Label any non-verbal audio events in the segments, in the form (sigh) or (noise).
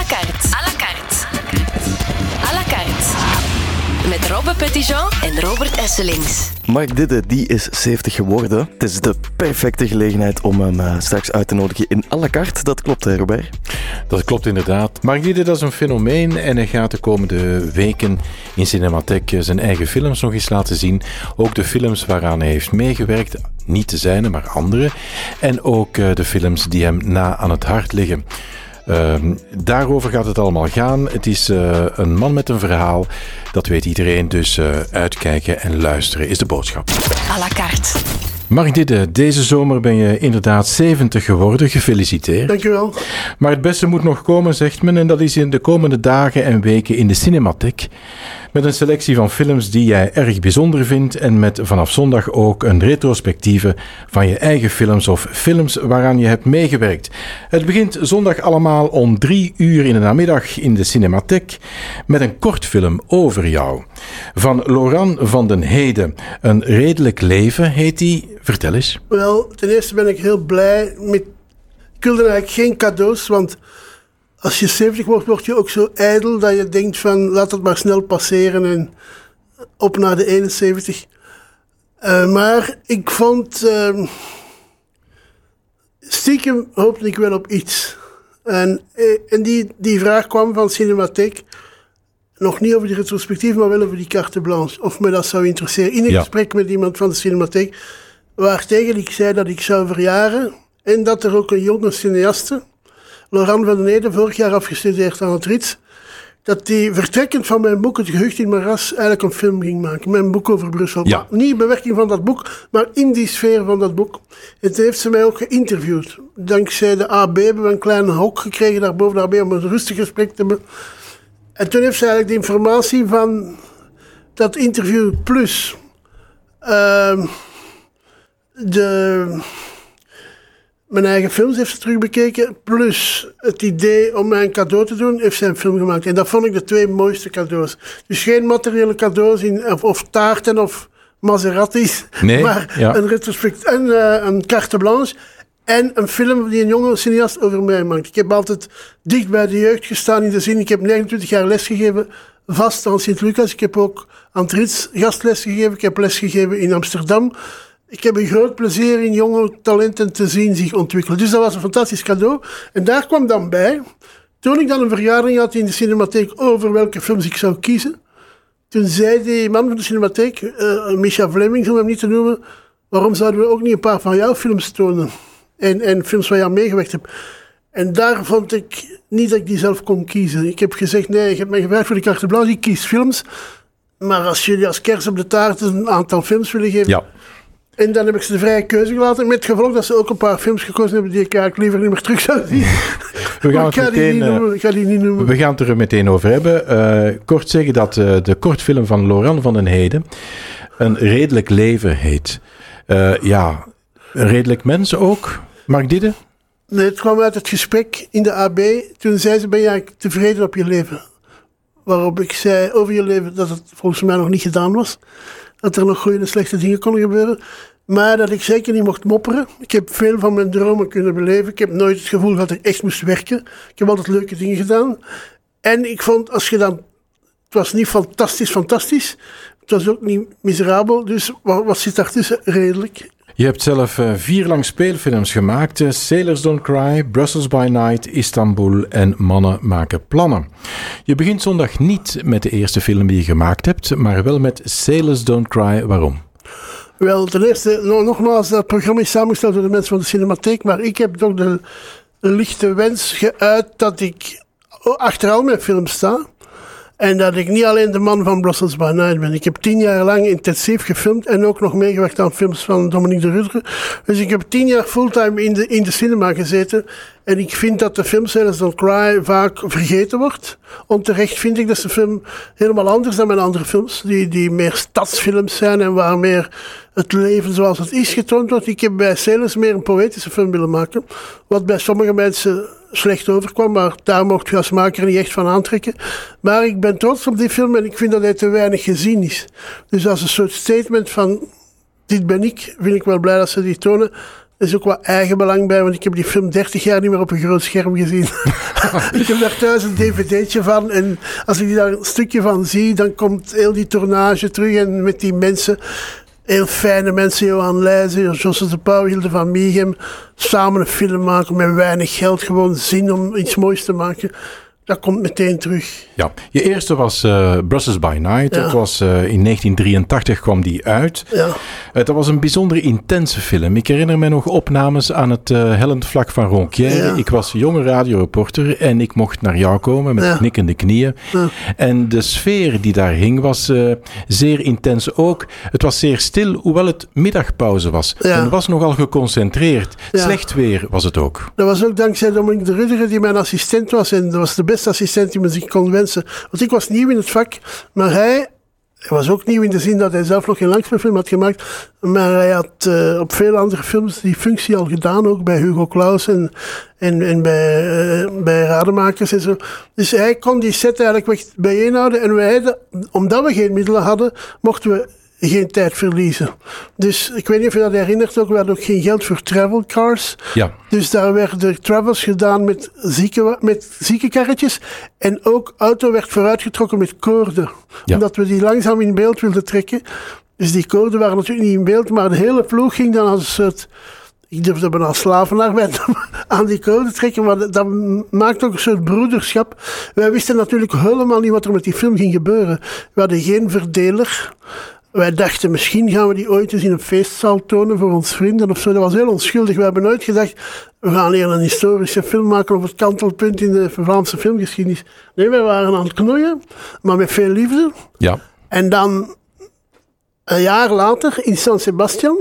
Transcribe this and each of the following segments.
la carte. À la carte. À la carte. Met Robbe Petitjean en Robert Esselings. Mark Didde, die is 70 geworden. Het is de perfecte gelegenheid om hem eh, straks uit te nodigen in à la carte. Dat klopt, hè, Robert? Dat klopt inderdaad. Mark Didde, dat is een fenomeen en hij gaat de komende weken in Cinematheek zijn eigen films nog eens laten zien. Ook de films waaraan hij heeft meegewerkt, niet de zijne, maar andere. En ook eh, de films die hem na aan het hart liggen. Ehm, daarover gaat het allemaal gaan. Het is eh, een man met een verhaal. Dat weet iedereen. Dus eh, uitkijken en luisteren is de boodschap. À la carte. Mark Didde, deze zomer ben je inderdaad 70 geworden. Gefeliciteerd. Dankjewel. Maar het beste moet nog komen, zegt men. En dat is in de komende dagen en weken in de Cinematheek. Met een selectie van films die jij erg bijzonder vindt. En met vanaf zondag ook een retrospectieve van je eigen films of films waaraan je hebt meegewerkt. Het begint zondag allemaal om drie uur in de namiddag in de Cinematheek. Met een kortfilm over jou. Van Laurent van den Heden. Een redelijk leven heet die. Vertel eens. Wel, ten eerste ben ik heel blij met. Ik wilde eigenlijk geen cadeaus, want als je 70 wordt, word je ook zo ijdel dat je denkt van laat het maar snel passeren en op naar de 71. Uh, maar ik vond. Uh, stiekem hoopte ik wel op iets. En, eh, en die, die vraag kwam van Cinematheek. Nog niet over die retrospectief, maar wel over die carte blanche. Of me dat zou interesseren. In een Ja. gesprek met iemand van de Cinematheek. Waartegen ik zei dat ik zou verjaren. En dat er ook een jonge cineaste, Laurent van den Ede, vorig jaar afgestudeerd aan het Rits. Dat die vertrekkend van mijn boek Het Gehucht in Maras eigenlijk een film ging maken. Mijn boek over Brussel. Ja. Maar Niet in bewerking van dat boek, maar in die sfeer van dat boek. En toen heeft ze mij ook geïnterviewd. Dankzij de AB hebben we een klein hok gekregen daarboven de AB om een rustig gesprek te hebben. En toen heeft ze eigenlijk de informatie van dat interview plus ehm, de, mijn eigen films heeft ze terugbekeken. Plus het idee om mij een cadeau te doen, heeft zij een film gemaakt. En dat vond ik de twee mooiste cadeaus. Dus geen materiële cadeaus in, of, of taarten of Maseratis. (laughs) Nee, maar ja. een retrospect, een, eh, een carte blanche. En een film die een jonge cineast over mij maakt. Ik heb altijd dicht bij de jeugd gestaan in de zin. Ik heb 29 jaar lesgegeven vast aan Sint-Lucas. Ik heb ook aan het Rits gastles gegeven. Ik heb lesgegeven in Amsterdam. Ik heb een groot plezier in jonge talenten te zien zich ontwikkelen. Dus dat was een fantastisch cadeau. En daar kwam dan bij, toen ik dan een vergadering had in de cinematheek over welke films ik zou kiezen, toen zei die man van de cinematheek, eh Micha Fleming, om hem niet te noemen, waarom zouden we ook niet een paar van jouw films tonen? En, en films waar je aan meegewerkt hebt. En daar vond ik niet dat ik die zelf kon kiezen. Ik heb gezegd, nee, ik heb mij gevraagd voor de carte blanche, ik kies films. Maar als jullie als kers op de taart een aantal films willen geven, Ja. En dan heb ik ze de vrije keuze gelaten. Met gevolg dat ze ook een paar films gekozen hebben die ik eigenlijk liever niet meer terug zou zien. We gaan (laughs) het ik ga die meteen, eh, noemen. Ik ga die niet noemen. We gaan het er meteen over hebben. Eh, kort zeggen dat eh, de kortfilm van Laurent van den Heden een redelijk leven heet. Ja, een redelijk mens ook. Mark Didde? Nee, het kwam uit het gesprek in de AB. Toen zei ze, ben je eigenlijk tevreden op je leven? Waarop ik zei over je leven dat het volgens mij nog niet gedaan was. Dat er nog goede en slechte dingen konden gebeuren. Maar dat ik zeker niet mocht mopperen. Ik heb veel van mijn dromen kunnen beleven. Ik heb nooit het gevoel dat ik echt moest werken. Ik heb altijd leuke dingen gedaan. En ik vond, als je dan... Het was niet fantastisch, fantastisch. Het was ook niet miserabel. Dus wat, wat zit daartussen? Redelijk. Je hebt zelf eh, vier lang speelfilms gemaakt. eh, Sailors Don't Cry, Brussels by Night, Istanbul en Mannen maken plannen. Je begint zondag niet met de eerste film die je gemaakt hebt, maar wel met Sailors Don't Cry. Waarom? Wel, ten eerste, no- nogmaals, dat programma is samengesteld door de mensen van de Cinematheek, maar ik heb toch de lichte wens geuit dat ik achter al mijn films sta. En dat ik niet alleen de man van Brussels by Night ben. Ik heb tien jaar lang intensief gefilmd en ook nog meegewerkt aan films van Dominique de Rudre. Dus ik heb tien jaar fulltime in de, in de cinema gezeten. En ik vind dat de film Sailors Don't Cry vaak vergeten wordt. Onterecht vind ik dat de film helemaal anders dan mijn andere films. Die, die meer stadsfilms zijn en waar meer het leven zoals het is getoond wordt. Ik heb bij Sailors meer een poëtische film willen maken. Wat bij sommige mensen slecht overkwam, maar daar mocht je als maker niet echt van aantrekken. Maar ik ben trots op die film en ik vind dat hij te weinig gezien is. Dus als een soort statement van dit ben ik, vind ik wel blij dat ze die tonen. Er is ook wat eigenbelang bij, want ik heb die film 30 jaar niet meer op een groot scherm gezien. (laughs) ik heb daar thuis een dvd'tje van en als ik daar een stukje van zie, dan komt heel die tournage terug en met die mensen heel fijne mensen, Johan Leijzen, Josse de Pauw, Hilde van Miegem, samen een film maken met weinig geld, gewoon zin om iets moois te maken dat komt meteen terug. Ja, je eerste was uh, Brussels by Night. Dat was, uh, in 1983 kwam die uit. Ja. Uh, dat was een bijzonder intense film. Ik herinner me nog opnames aan het hellend vlak van Ronquière. Ja. Ik was jonge radioreporter en ik mocht naar jou komen met knikkende knieën. En de sfeer die daar hing was zeer intens ook. Het was zeer stil, hoewel het middagpauze was. Ja. Men was nogal geconcentreerd. Slecht weer was het ook. Dat was ook dankzij Dominique de Rudder, die mijn assistent was. En dat was de beste assistent die men zich kon wensen. Want ik was nieuw in het vak, maar hij, hij was ook nieuw in de zin dat hij zelf nog geen langspeelfilm had gemaakt. Maar hij had eh, op veel andere films die functie al gedaan, ook bij Hugo Claus en, en, en bij, eh, bij Rademakers en zo. Dus hij kon die set eigenlijk bijeenhouden. En wij, omdat we geen middelen hadden, mochten we geen tijd verliezen. Dus ik weet niet of je dat herinnert ook, we hadden ook geen geld voor travel cars. Ja, Dus daar werden travels gedaan met, zieke, met ziekenkarretjes. En ook auto werd vooruitgetrokken met koorden. Ja. Omdat we die langzaam in beeld wilden trekken. Dus die koorden waren natuurlijk niet in beeld, maar de hele ploeg ging dan als een soort... Ik durfde bijna slavenarbeid (laughs) aan die koorden trekken, maar dat maakt ook een soort broederschap. Wij wisten natuurlijk helemaal niet wat er met die film ging gebeuren. We hadden geen verdeler. Wij dachten, misschien gaan we die ooit eens in een feestzaal tonen voor ons vrienden of zo. Dat was heel onschuldig. We hebben nooit gedacht, we gaan hier een historische film maken op het kantelpunt in de Vlaamse filmgeschiedenis. Nee, wij waren aan het knoeien, maar met veel liefde. ja. En dan, een jaar later, in San Sebastian.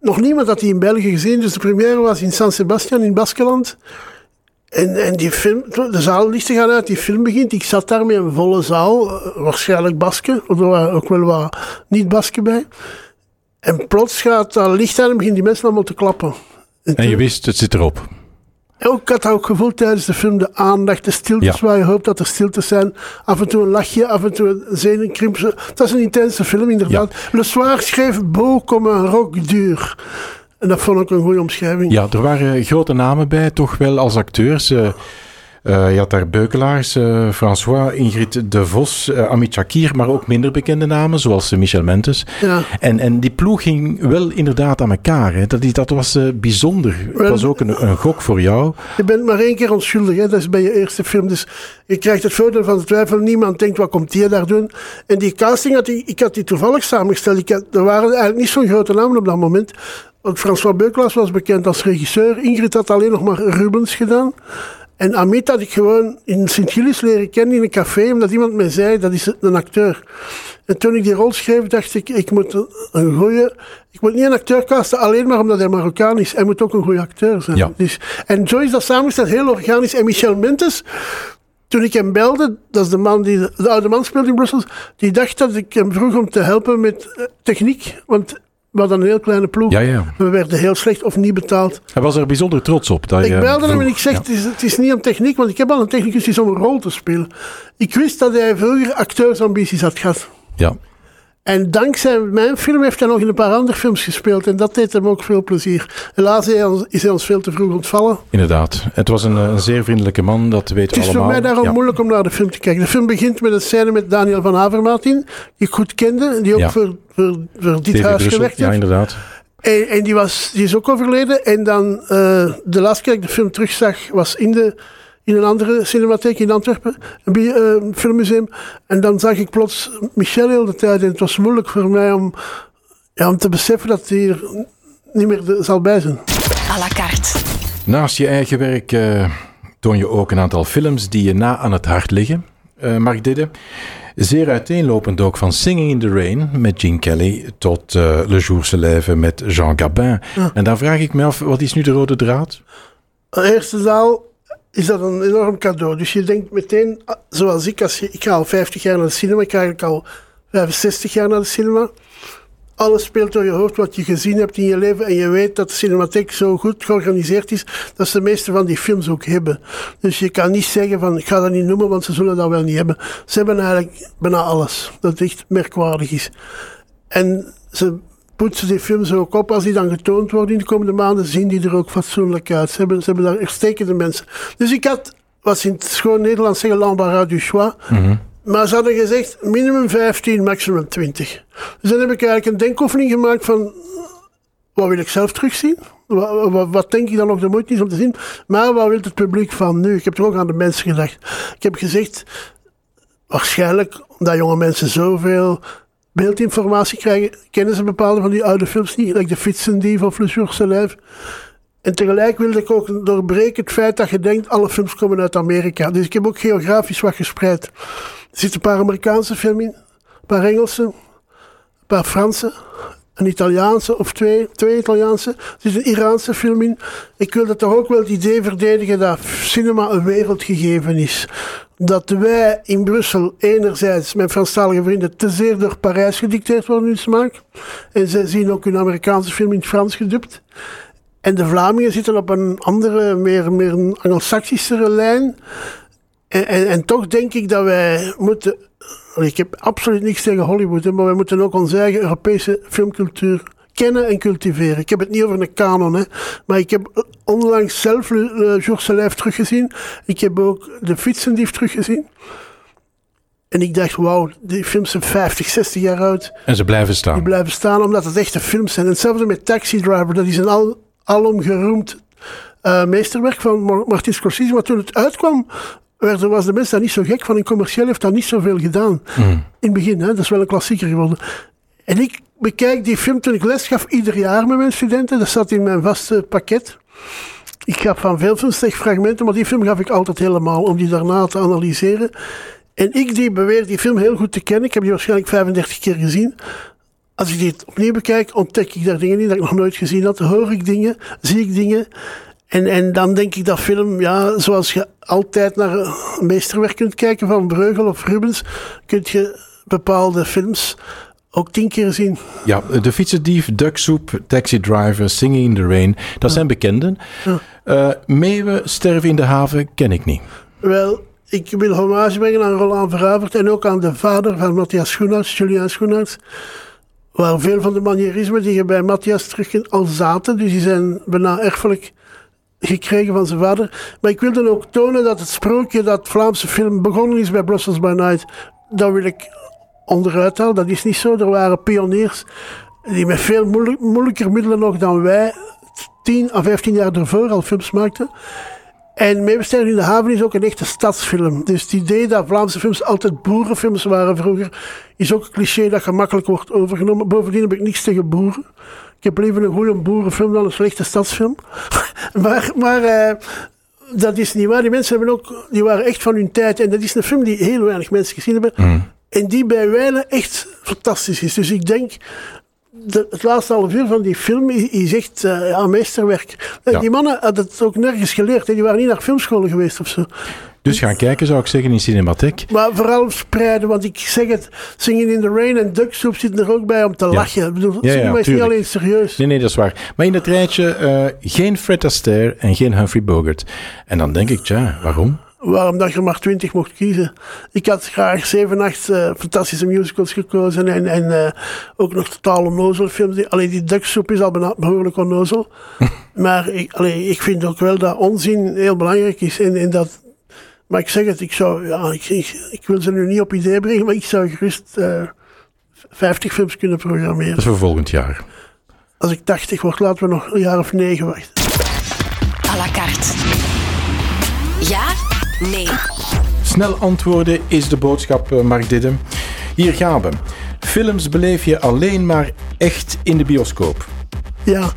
Nog niemand had die in België gezien, dus de première was in San Sebastian in Baskeland. En, en die film, de zaallichten gaan uit, die film begint. Ik zat daar met een volle zaal, eh, waarschijnlijk Basken, er waren ook wel wat niet-Basken bij. En plots gaat dat licht aan en beginnen die mensen allemaal te klappen. En je wist, het zit erop. ook, ik had ook gevoeld tijdens de film de aandacht, de stiltes Ja. waar je hoopt dat er stiltes zijn. Af en toe een lachje, af en toe een zenuwkrimp. Het was een intense film, inderdaad. Le Soir schreef Beau comme un roc dur. En dat vond ik een goede omschrijving. Ja, er waren grote namen bij, toch wel als acteurs. Eh, eh, je had daar Beukelaars, eh, François, Ingrid De Vos, eh, Amit Shakir, maar ook minder bekende namen, zoals Michel Mentes. Ja. En, en die ploeg ging wel inderdaad aan elkaar. Hè. Dat, dat was bijzonder. Het was ook een, een gok voor jou. Je bent maar één keer onschuldig, hè? dat is bij je eerste film. Dus je krijgt het voordeel van de twijfel. Niemand denkt, wat komt die daar doen? En die casting, had die, ik had die toevallig samengesteld. Ik had, er waren eigenlijk niet zo'n grote namen op dat moment. Want François Beukelaars was bekend als regisseur. Ingrid had alleen nog maar Rubens gedaan. En Amit had ik gewoon in Sint-Gilles leren kennen in een café, omdat iemand mij zei, dat is een acteur. En toen ik die rol schreef, dacht ik, ik moet een goede... Ik moet niet een acteur casten, alleen maar omdat hij Marokkaan is. Hij moet ook een goede acteur zijn. Ja. Dus, en Joyce is dat samengesteld, heel organisch. En Michel Mentes, toen ik hem belde, dat is de man die de, de oude man speelt in Brussel, die dacht dat ik hem vroeg om te helpen met eh, techniek, want we hadden een heel kleine ploeg. Ja, ja. We werden heel slecht of niet betaald. Hij was er bijzonder trots op. Dat Ik je belde hem en ik zeg, Ja. het, is, het is niet om techniek, want ik heb al een technicus die is om een rol te spelen. Ik wist dat hij vroeger acteursambities had gehad. Ja. En dankzij mijn film heeft hij nog in een paar andere films gespeeld. En dat deed hem ook veel plezier. Helaas is hij ons- veel te vroeg ontvallen. Inderdaad. Het was een, eh, een zeer vriendelijke man, dat weten Het we is voor allemaal. mij daarom Ja. moeilijk om naar de film te kijken. De film begint met een scène met Daniel van Avermaat in, die ik goed kende. Die ook Ja. voor, voor, voor dit huis Brussel. gewerkt Ja, heeft. inderdaad. En, en die, was, die is ook overleden. En dan, eh, de laatste keer dat ik de film terugzag, was in, de, in een andere cinematheek in Antwerpen, een eh, filmmuseum. En dan zag ik plots Michel heel de tijd. En het was moeilijk voor mij om, ja, om te beseffen dat hij er niet meer de- zal bij zijn. à la carte. Naast je eigen werk eh, toon je ook een aantal films die je na aan het hart liggen. Eh Mark Didde. Zeer uiteenlopend ook van Singing in the Rain met Gene Kelly tot eh, Le Jour se lève met Jean Gabin. En daar vraag ik me af, wat is nu de rode draad? De eerste zaal is dat een enorm cadeau. Dus je denkt meteen, ah, zoals ik, als je, ik ga al 50 jaar naar de cinema, ik ga eigenlijk al 65 jaar naar de cinema. Alles speelt door je hoofd wat je gezien hebt in je leven. En je weet dat de cinematheek zo goed georganiseerd is dat ze de meeste van die films ook hebben. Dus je kan niet zeggen van ik ga dat niet noemen, want ze zullen dat wel niet hebben. Ze hebben eigenlijk bijna alles. Dat echt merkwaardig is. En ze poetsen die films ook op. Als die dan getoond worden in de komende maanden, zien die er ook fatsoenlijk uit. Ze hebben, ze hebben daar uitstekende mensen. Dus ik had, wat ze in het schoon Nederlands zeggen, l'embarras du choix. Maar ze hadden gezegd minimum 15, maximum 20. Dus dan heb ik eigenlijk een denkoefening gemaakt van wat wil ik zelf terugzien? Wat, wat, wat, denk ik dan nog de moeite is om te zien? Maar wat wil het publiek van nu? Ik heb er ook aan de mensen gedacht. Ik heb gezegd, waarschijnlijk omdat jonge mensen zoveel beeldinformatie krijgen, kennen ze bepaalde van die oude films niet, like de Fietsendief of Le Jour. En tegelijk wilde ik ook doorbreken het feit dat je denkt, alle films komen uit Amerika. Dus ik heb ook geografisch wat gespreid. Er zitten een paar Amerikaanse films in, een paar Engelse, een paar Franse, een Italiaanse of twee, twee Italiaanse. Zit een Iraanse film in. Ik wilde toch ook wel het idee verdedigen dat cinema een wereld gegeven is. Dat wij in Brussel enerzijds, mijn Franstalige vrienden, te zeer door Parijs gedicteerd worden in smaak. En zij zien ook hun Amerikaanse film in het Frans gedubt. En de Vlamingen zitten op een andere, meer, meer een Anglo-Saxischere lijn. En, en, toch denk ik dat wij moeten. Ik heb absoluut niks tegen Hollywood, maar wij moeten ook onze eigen Europese filmcultuur kennen en cultiveren. Ik heb het niet over een kanon, hè, maar ik heb onlangs zelf Georges Lijf teruggezien. Ik heb ook De Fietsendief teruggezien. En ik dacht, wauw, die films zijn 50, 60 jaar oud. En ze blijven staan. Die blijven staan omdat het echte films zijn. En hetzelfde met Taxi Driver, dat is een al, alom geroemd uh, meesterwerk van Martin Scorsese. Maar toen het uitkwam, was de mensen daar niet zo gek van. In commercieel heeft dat niet zoveel gedaan. Mm. In het begin, hè, dat is wel een klassieker geworden. En ik bekijk die film toen ik les gaf ieder jaar met mijn studenten. Dat zat in mijn vaste pakket. Ik gaf van veel films fragmenten, maar die film gaf ik altijd helemaal om die daarna te analyseren. En ik die beweer die film heel goed te kennen. Ik heb die waarschijnlijk 35 keer gezien. Als ik die opnieuw bekijk, ontdek ik daar dingen in dat ik nog nooit gezien had. Hoor ik dingen, zie ik dingen. En, en dan denk ik dat film, ja, zoals je altijd naar een meesterwerk kunt kijken van Breugel of Rubens, kun je bepaalde films ook tien keer zien. Ja, De Fietsendief, Ducksoep, Taxi Driver, Singing in the Rain, dat zijn bekenden. Ja. Uh, Meeuwen, Sterven in de Haven, ken ik niet. Wel, ik wil hommage brengen aan Roland Veravert en ook aan de vader van Matthias Schoenaerts, Julian Schoenaerts. Waar veel van de manierismen die je bij Matthias terug al zaten, dus die zijn bijna erfelijk gekregen van zijn vader. Maar ik wil ook tonen dat het sprookje dat Vlaamse film begonnen is bij Brussels by Night, dat wil ik onderuit halen. Dat is niet zo. Er waren pioniers die met veel moeilijk, moeilijker middelen nog dan wij 10 à 15 jaar ervoor al films maakten. En Meebesteden in de Haven is ook een echte stadsfilm. Dus het idee dat Vlaamse films altijd boerenfilms waren vroeger, is ook een cliché dat gemakkelijk wordt overgenomen. Bovendien heb ik niks tegen boeren. Ik heb liever een goede boerenfilm dan een slechte stadsfilm. (laughs) maar maar uh, dat is niet waar. Die mensen hebben ook, die waren echt van hun tijd. En dat is een film die heel weinig mensen gezien hebben. Mm. En die bij wijle echt fantastisch is. Dus ik denk, de, het laatste half uur van die film is, echt uh, ja, meesterwerk. Ja. Die mannen hadden het ook nergens geleerd. Hè. Die waren niet naar filmscholen geweest of zo. Dus gaan kijken, zou ik zeggen, in Cinematheek. Maar vooral spreiden, want ik zeg het, Singing in the Rain en Duck Soup zitten er ook bij om te lachen. Ik bedoel, ja, ja, is niet alleen serieus. Nee, nee, dat is waar. Maar in het rijtje uh, geen Fred Astaire en geen Humphrey Bogart. En dan denk ik, tja, waarom? Waarom dat je maar twintig mocht kiezen. Ik had graag zeven, acht uh, fantastische musicals gekozen en, en uh, ook nog totaal onnozel films. Alleen die Ducksoep is al behoorlijk onnozel. (laughs) maar ik, allee, ik vind ook wel dat onzin heel belangrijk is. En, en dat, maar ik zeg het, ik zou, ja, ik, ik, ik, wil ze nu niet op idee brengen, maar ik zou gerust uh, 50 films kunnen programmeren. Dat is voor volgend jaar. Als ik 80 word, laten we nog een jaar of negen wachten. À la carte. Ja Nee. Snel antwoorden is de boodschap, uh, Mark Didden. Hier gaan we. Films beleef je alleen maar echt in de bioscoop. Ja.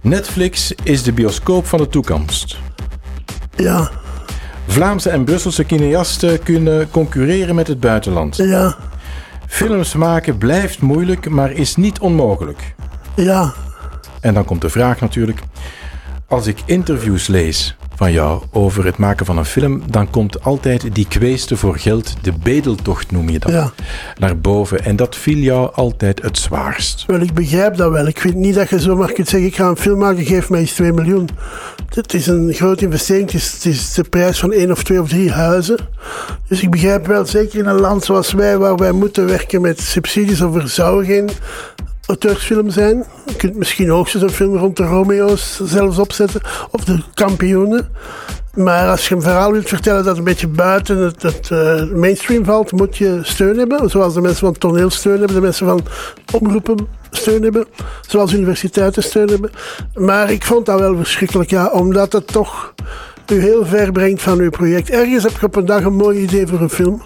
Netflix is de bioscoop van de toekomst. Ja. Vlaamse en Brusselse cineasten kunnen concurreren met het buitenland. Ja. Films maken blijft moeilijk, maar is niet onmogelijk. Ja. En dan komt de vraag natuurlijk. Als ik interviews lees van jou over het maken van een film, dan komt altijd die kweeste voor geld, de bedeltocht noem je dat, ja. naar boven. En dat viel jou altijd het zwaarst. Wel, ik begrijp dat wel. Ik vind niet dat je zomaar kunt zeggen, ik ga een film maken, geef mij eens 2 miljoen. Het is een grote investering, het is, het is de prijs van één of twee of drie huizen. Dus ik begrijp wel, zeker in een land zoals wij, waar wij moeten werken met subsidies of er zou geen auteursfilm zijn. Je kunt misschien hoogstens een film rond de Romeo's zelfs opzetten, of de kampioenen. Maar als je een verhaal wilt vertellen dat een beetje buiten het, het eh, mainstream valt, moet je steun hebben. Zoals de mensen van het toneel steun hebben, de mensen van omroepen steun hebben, zoals universiteiten steun hebben. Maar ik vond dat wel verschrikkelijk, ja, omdat het toch u heel ver brengt van uw project. Ergens heb je op een dag een mooi idee voor een film.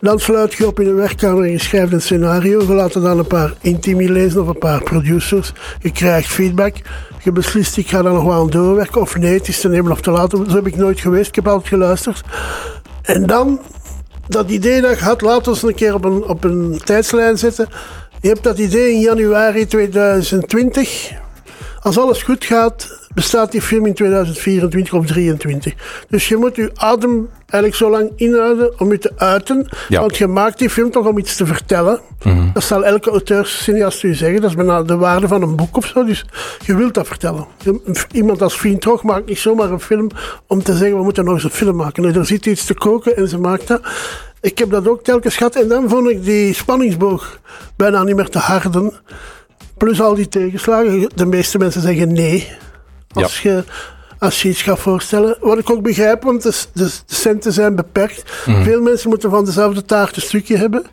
Dan sluit je op in een werkkamer en je schrijft een scenario. Je laat dan een paar intimi lezen of een paar producers. Je krijgt feedback. Je beslist, ik ga daar nog wel doorwerken of nee, het is te nemen of te laten. Zo heb ik nooit geweest. Ik heb altijd geluisterd. En dan, dat idee dat je had, laat ons een keer op een, op een tijdslijn zetten. Je hebt dat idee in januari 2020. Als alles goed gaat, bestaat die film in 2024 of 2023. Dus je moet je adem eigenlijk zo lang inhouden om je te uiten. Ja. Want je maakt die film toch om iets te vertellen. Dat zal elke auteurscineast u zeggen. Dat is bijna de waarde van een boek of zo. Dus je wilt dat vertellen. Iemand als Vriend Trog maakt niet zomaar een film om te zeggen we moeten nog eens een film maken. Nee, er zit iets te koken en ze maakt dat. Ik heb dat ook telkens gehad. En dan vond ik die spanningsboog bijna niet meer te harden. Plus al die tegenslagen. De meeste mensen zeggen nee. Als, je, als je iets gaat voorstellen. Wat ik ook begrijp, want de, de, de centen zijn beperkt. Veel mensen moeten van dezelfde taart een stukje hebben.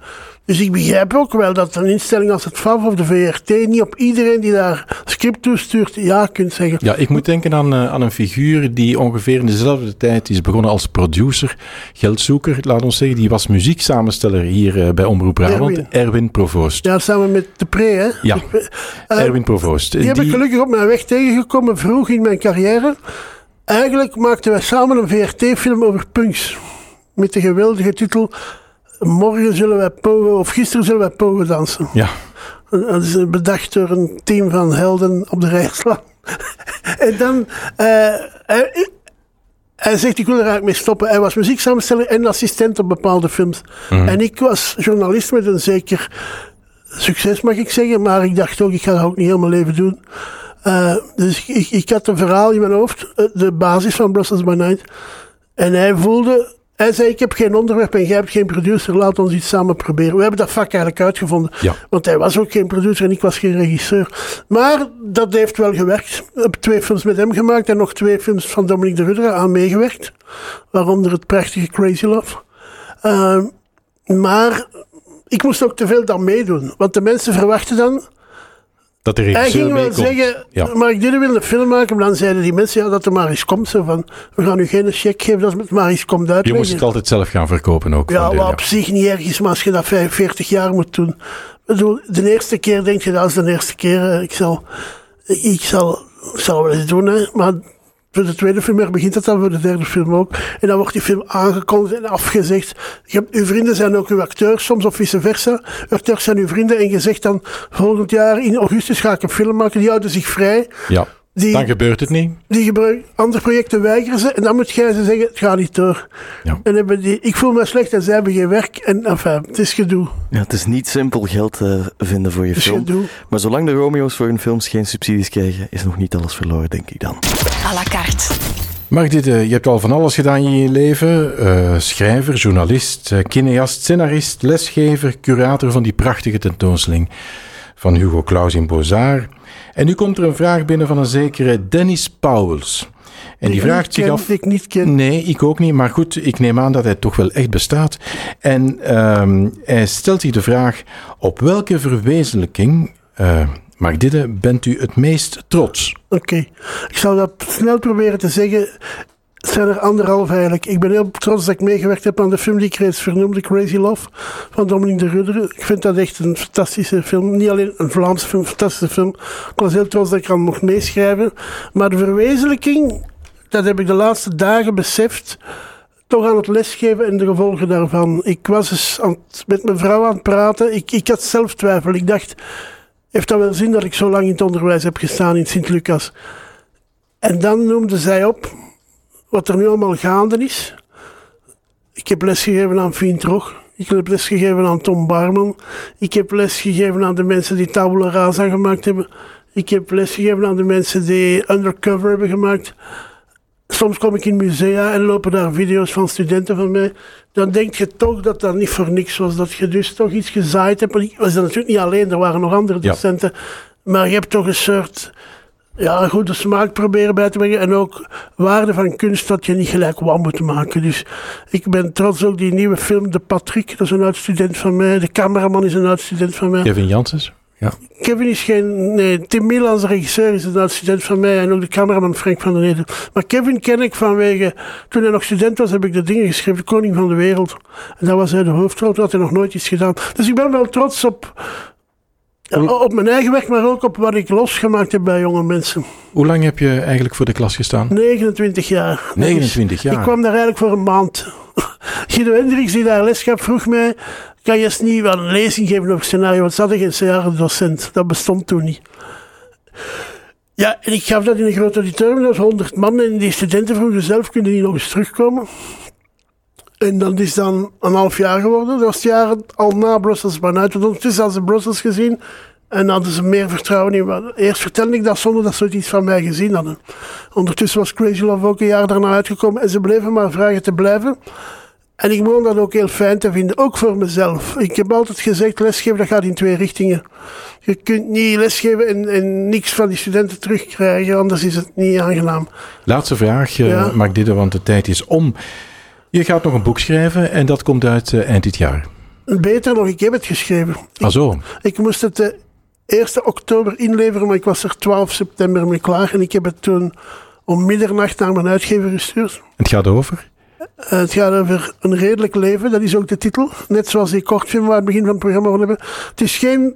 Dus ik begrijp ook wel dat een instelling als het FAF of de VRT niet op iedereen die daar script toestuurt ja kunt zeggen. Ja, ik moet denken aan, eh, aan een figuur die ongeveer in dezelfde tijd is begonnen als producer, geldzoeker, laat ons zeggen. Die was muzieksamensteller hier eh, bij Omroep Brabant, Erwin. Erwin Provoost. Ja, samen met de Pre, hè? Ja. (laughs) Eh, Erwin Provoost. Die heb ik gelukkig op mijn weg tegengekomen vroeg in mijn carrière. Eigenlijk maakten wij samen een VRT-film over punks. Met de geweldige titel Morgen zullen wij pogen, of gisteren zullen wij pogen dansen. Ja, Dat is bedacht door een team van helden op de Rijkslaan. (laughs) en dan, eh, hij, hij zegt, ik wil er eigenlijk mee stoppen. Hij was muzieksamensteller en assistent op bepaalde films. En ik was journalist met een zeker succes, mag ik zeggen. Maar ik dacht ook, ik ga dat ook niet mijn leven doen. Eh, dus ik, ik had een verhaal in mijn hoofd, eh, de basis van Brussels by Night. En hij voelde, hij zei, ik heb geen onderwerp en jij hebt geen producer, laat ons iets samen proberen. We hebben dat vak eigenlijk uitgevonden. Ja. Want hij was ook geen producer en ik was geen regisseur. Maar dat heeft wel gewerkt. Ik heb twee films met hem gemaakt en nog twee films van Dominique de Rudder aan meegewerkt. Waaronder het prachtige Crazy Love. Eh, maar ik moest ook te veel dan meedoen. Want de mensen verwachten dan dat de hij regisseur ging wel meekomt. zeggen, Ja. maar ik jullie willen een film maken. Maar dan zeiden die mensen, ja, dat er maar eens komt. Zo van, we gaan u geen cheque geven, dat het maar eens komt Je uitleggen. moest het altijd zelf gaan verkopen ook. Ja, wat op zich niet erg is, maar als je dat 45 jaar moet doen. Bedoel, de eerste keer denk je, dat is de eerste keer. eh, Ik zal, ik zal, ik zal wel eens doen, hè. Maar voor de tweede film begint het dan, voor de derde film ook. En dan wordt die film aangekondigd en afgezegd. Je hebt, uw vrienden zijn ook uw acteurs, soms of vice versa. Acteurs zijn uw vrienden en je zegt dan, volgend jaar in augustus ga ik een film maken. Die houden zich vrij. Ja, Die, dan gebeurt het niet. die gebruik, andere projecten weigeren ze. En dan moet jij ze zeggen, het gaat niet door. Ja. En hebben die, ik voel me slecht en zij hebben geen werk. En enfin, het is gedoe. Ja, het is niet simpel geld eh, vinden voor je Het is film. gedoe. Maar zolang de Romeo's voor hun films geen subsidies krijgen, is nog niet alles verloren, denk ik dan. à la carte. Mark, dit, eh, je hebt al van alles gedaan in je leven. Eh, schrijver, journalist, cineast, scenarist, lesgever, curator van die prachtige tentoonstelling van Hugo Claus in Bozar. En nu komt er een vraag binnen van een zekere Dennis Pauwels. En die vraagt zich af... Ik niet ken. Nee, ik ook niet. Maar goed, ik neem aan dat hij toch wel echt bestaat. En ehm, hij stelt zich de vraag: op welke verwezenlijking, eh Mark Didde, bent u het meest trots? Oké. Ik zal dat snel proberen te zeggen. Zijn er anderhalf eigenlijk. Ik ben heel trots dat ik meegewerkt heb aan de film die ik reeds vernoemde, Crazy Love, van Dominique de Rudder. Ik vind dat echt een fantastische film. Niet alleen een Vlaamse film, een fantastische film. Ik was heel trots dat ik aan mocht meeschrijven. Maar de verwezenlijking, dat heb ik de laatste dagen beseft, toch aan het lesgeven en de gevolgen daarvan. Ik was eens met mijn vrouw aan het praten. Ik, ik had zelf twijfel. Ik dacht, heeft dat wel zin dat ik zo lang in het onderwijs heb gestaan in Sint-Lucas? En dan noemde zij op wat er nu allemaal gaande is. Ik heb lesgegeven aan Fien Trog. Ik heb lesgegeven aan Tom Barman. Ik heb lesgegeven aan de mensen die Tabula Rasa gemaakt hebben. Ik heb lesgegeven aan de mensen die Undercover hebben gemaakt. soms kom ik in musea en lopen daar video's van studenten van mij. Dan denk je toch dat dat niet voor niks was. Dat je dus toch iets gezaaid hebt. Ik was dat natuurlijk niet alleen, er waren nog andere Ja. docenten. Maar je hebt toch een soort ja, een goede smaak proberen bij te brengen. En ook waarde van kunst dat je niet gelijk wam moet maken. Dus ik ben trots ook die nieuwe film De Patrick. Dat is een oud student van mij. De cameraman is een oud student van mij. Kevin Janssens. Ja. Kevin is geen... Nee, Tim Milans, de regisseur, is een oud student van mij. En ook de cameraman Frank van der Neden. Maar Kevin ken ik vanwege... Toen hij nog student was, heb ik de dingen geschreven. De Koning van de Wereld. En daar was hij de hoofdrol. Toen had hij nog nooit iets gedaan. Dus ik ben wel trots op... Op mijn eigen weg, maar ook op wat ik losgemaakt heb bij jonge mensen. Hoe lang heb je eigenlijk voor de klas gestaan? 29 jaar. 29 jaar. Ik kwam daar eigenlijk voor een maand. (laughs) Guido Hendricks, die daar les gaf, vroeg mij... Kan je eens niet wat een lezing geven over scenario? Want ze hadden geen scenario-docent. Dat bestond toen niet. Ja, en ik gaf dat in een groot auditorium. Dat was 100 man. En die studenten vroegen zelf, kunnen die nog eens terugkomen? En dat is dan een half jaar geworden. Dat was het jaar al na Brussels Night. Want ondertussen hadden ze Brussels gezien. En hadden ze meer vertrouwen in. Eerst vertelde ik dat zonder dat ze iets van mij gezien hadden. Ondertussen was Crazy Love ook een jaar daarna uitgekomen. En ze bleven maar vragen te blijven. En ik begon dat ook heel fijn te vinden, ook voor mezelf. Ik heb altijd gezegd, lesgeven dat gaat in twee richtingen. Je kunt niet lesgeven en, en niks van die studenten terugkrijgen, anders is het niet aangenaam. Laatste vraag, eh Ja. Mark want de tijd is om. Je gaat nog een boek schrijven en dat komt uit eh, eind dit jaar. Beter nog, ik heb het geschreven. Ah zo, Ik moest het de 1 oktober inleveren, maar ik was er 12 september mee klaar. En ik heb het toen om middernacht naar mijn uitgever gestuurd. het gaat over. Eh, het gaat over een redelijk leven, dat is ook de titel. Net zoals die kortfilm waar we het begin van het programma van hebben. Het is geen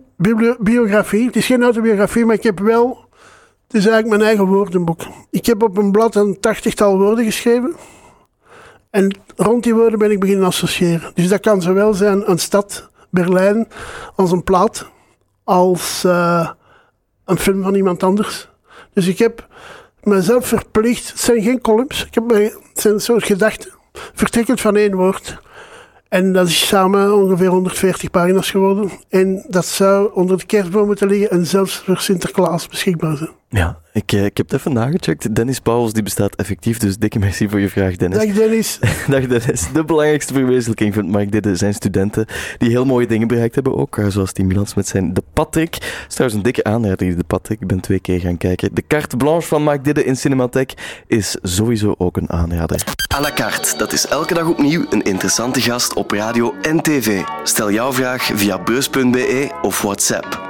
biografie, het is geen autobiografie, maar ik heb wel... Het is eigenlijk mijn eigen woordenboek. Ik heb op een blad een tachtigtal woorden geschreven. En rond die woorden ben ik beginnen associëren. Dus dat kan zowel zijn een stad, Berlijn, als een plaat, als eh, een film van iemand anders. Dus ik heb mezelf verplicht, het zijn geen columns, ik heb mij, het zijn een soort gedachten, vertrekkend van één woord. En dat is samen ongeveer 140 pagina's geworden. En dat zou onder de kerstboom moeten liggen en zelfs voor Sinterklaas beschikbaar zijn. Ja, ik, eh, ik heb het even nagecheckt. Dennis Pauwels die bestaat effectief, dus dikke merci voor je vraag, Dennis. Dag Dennis. (laughs) Dag Dennis. De belangrijkste verwezenlijking van Mark Didde zijn studenten die heel mooie dingen bereikt hebben ook, eh, zoals Tim Milans met zijn De Patrick. Het is trouwens een dikke aanrader, De Patrick. Ik ben twee keer gaan kijken. De carte blanche van Mark Didde in Cinematheek is sowieso ook een aanrader. À la carte, dat is elke dag opnieuw een interessante gast op radio en tv. Stel jouw vraag via beurs.be of WhatsApp.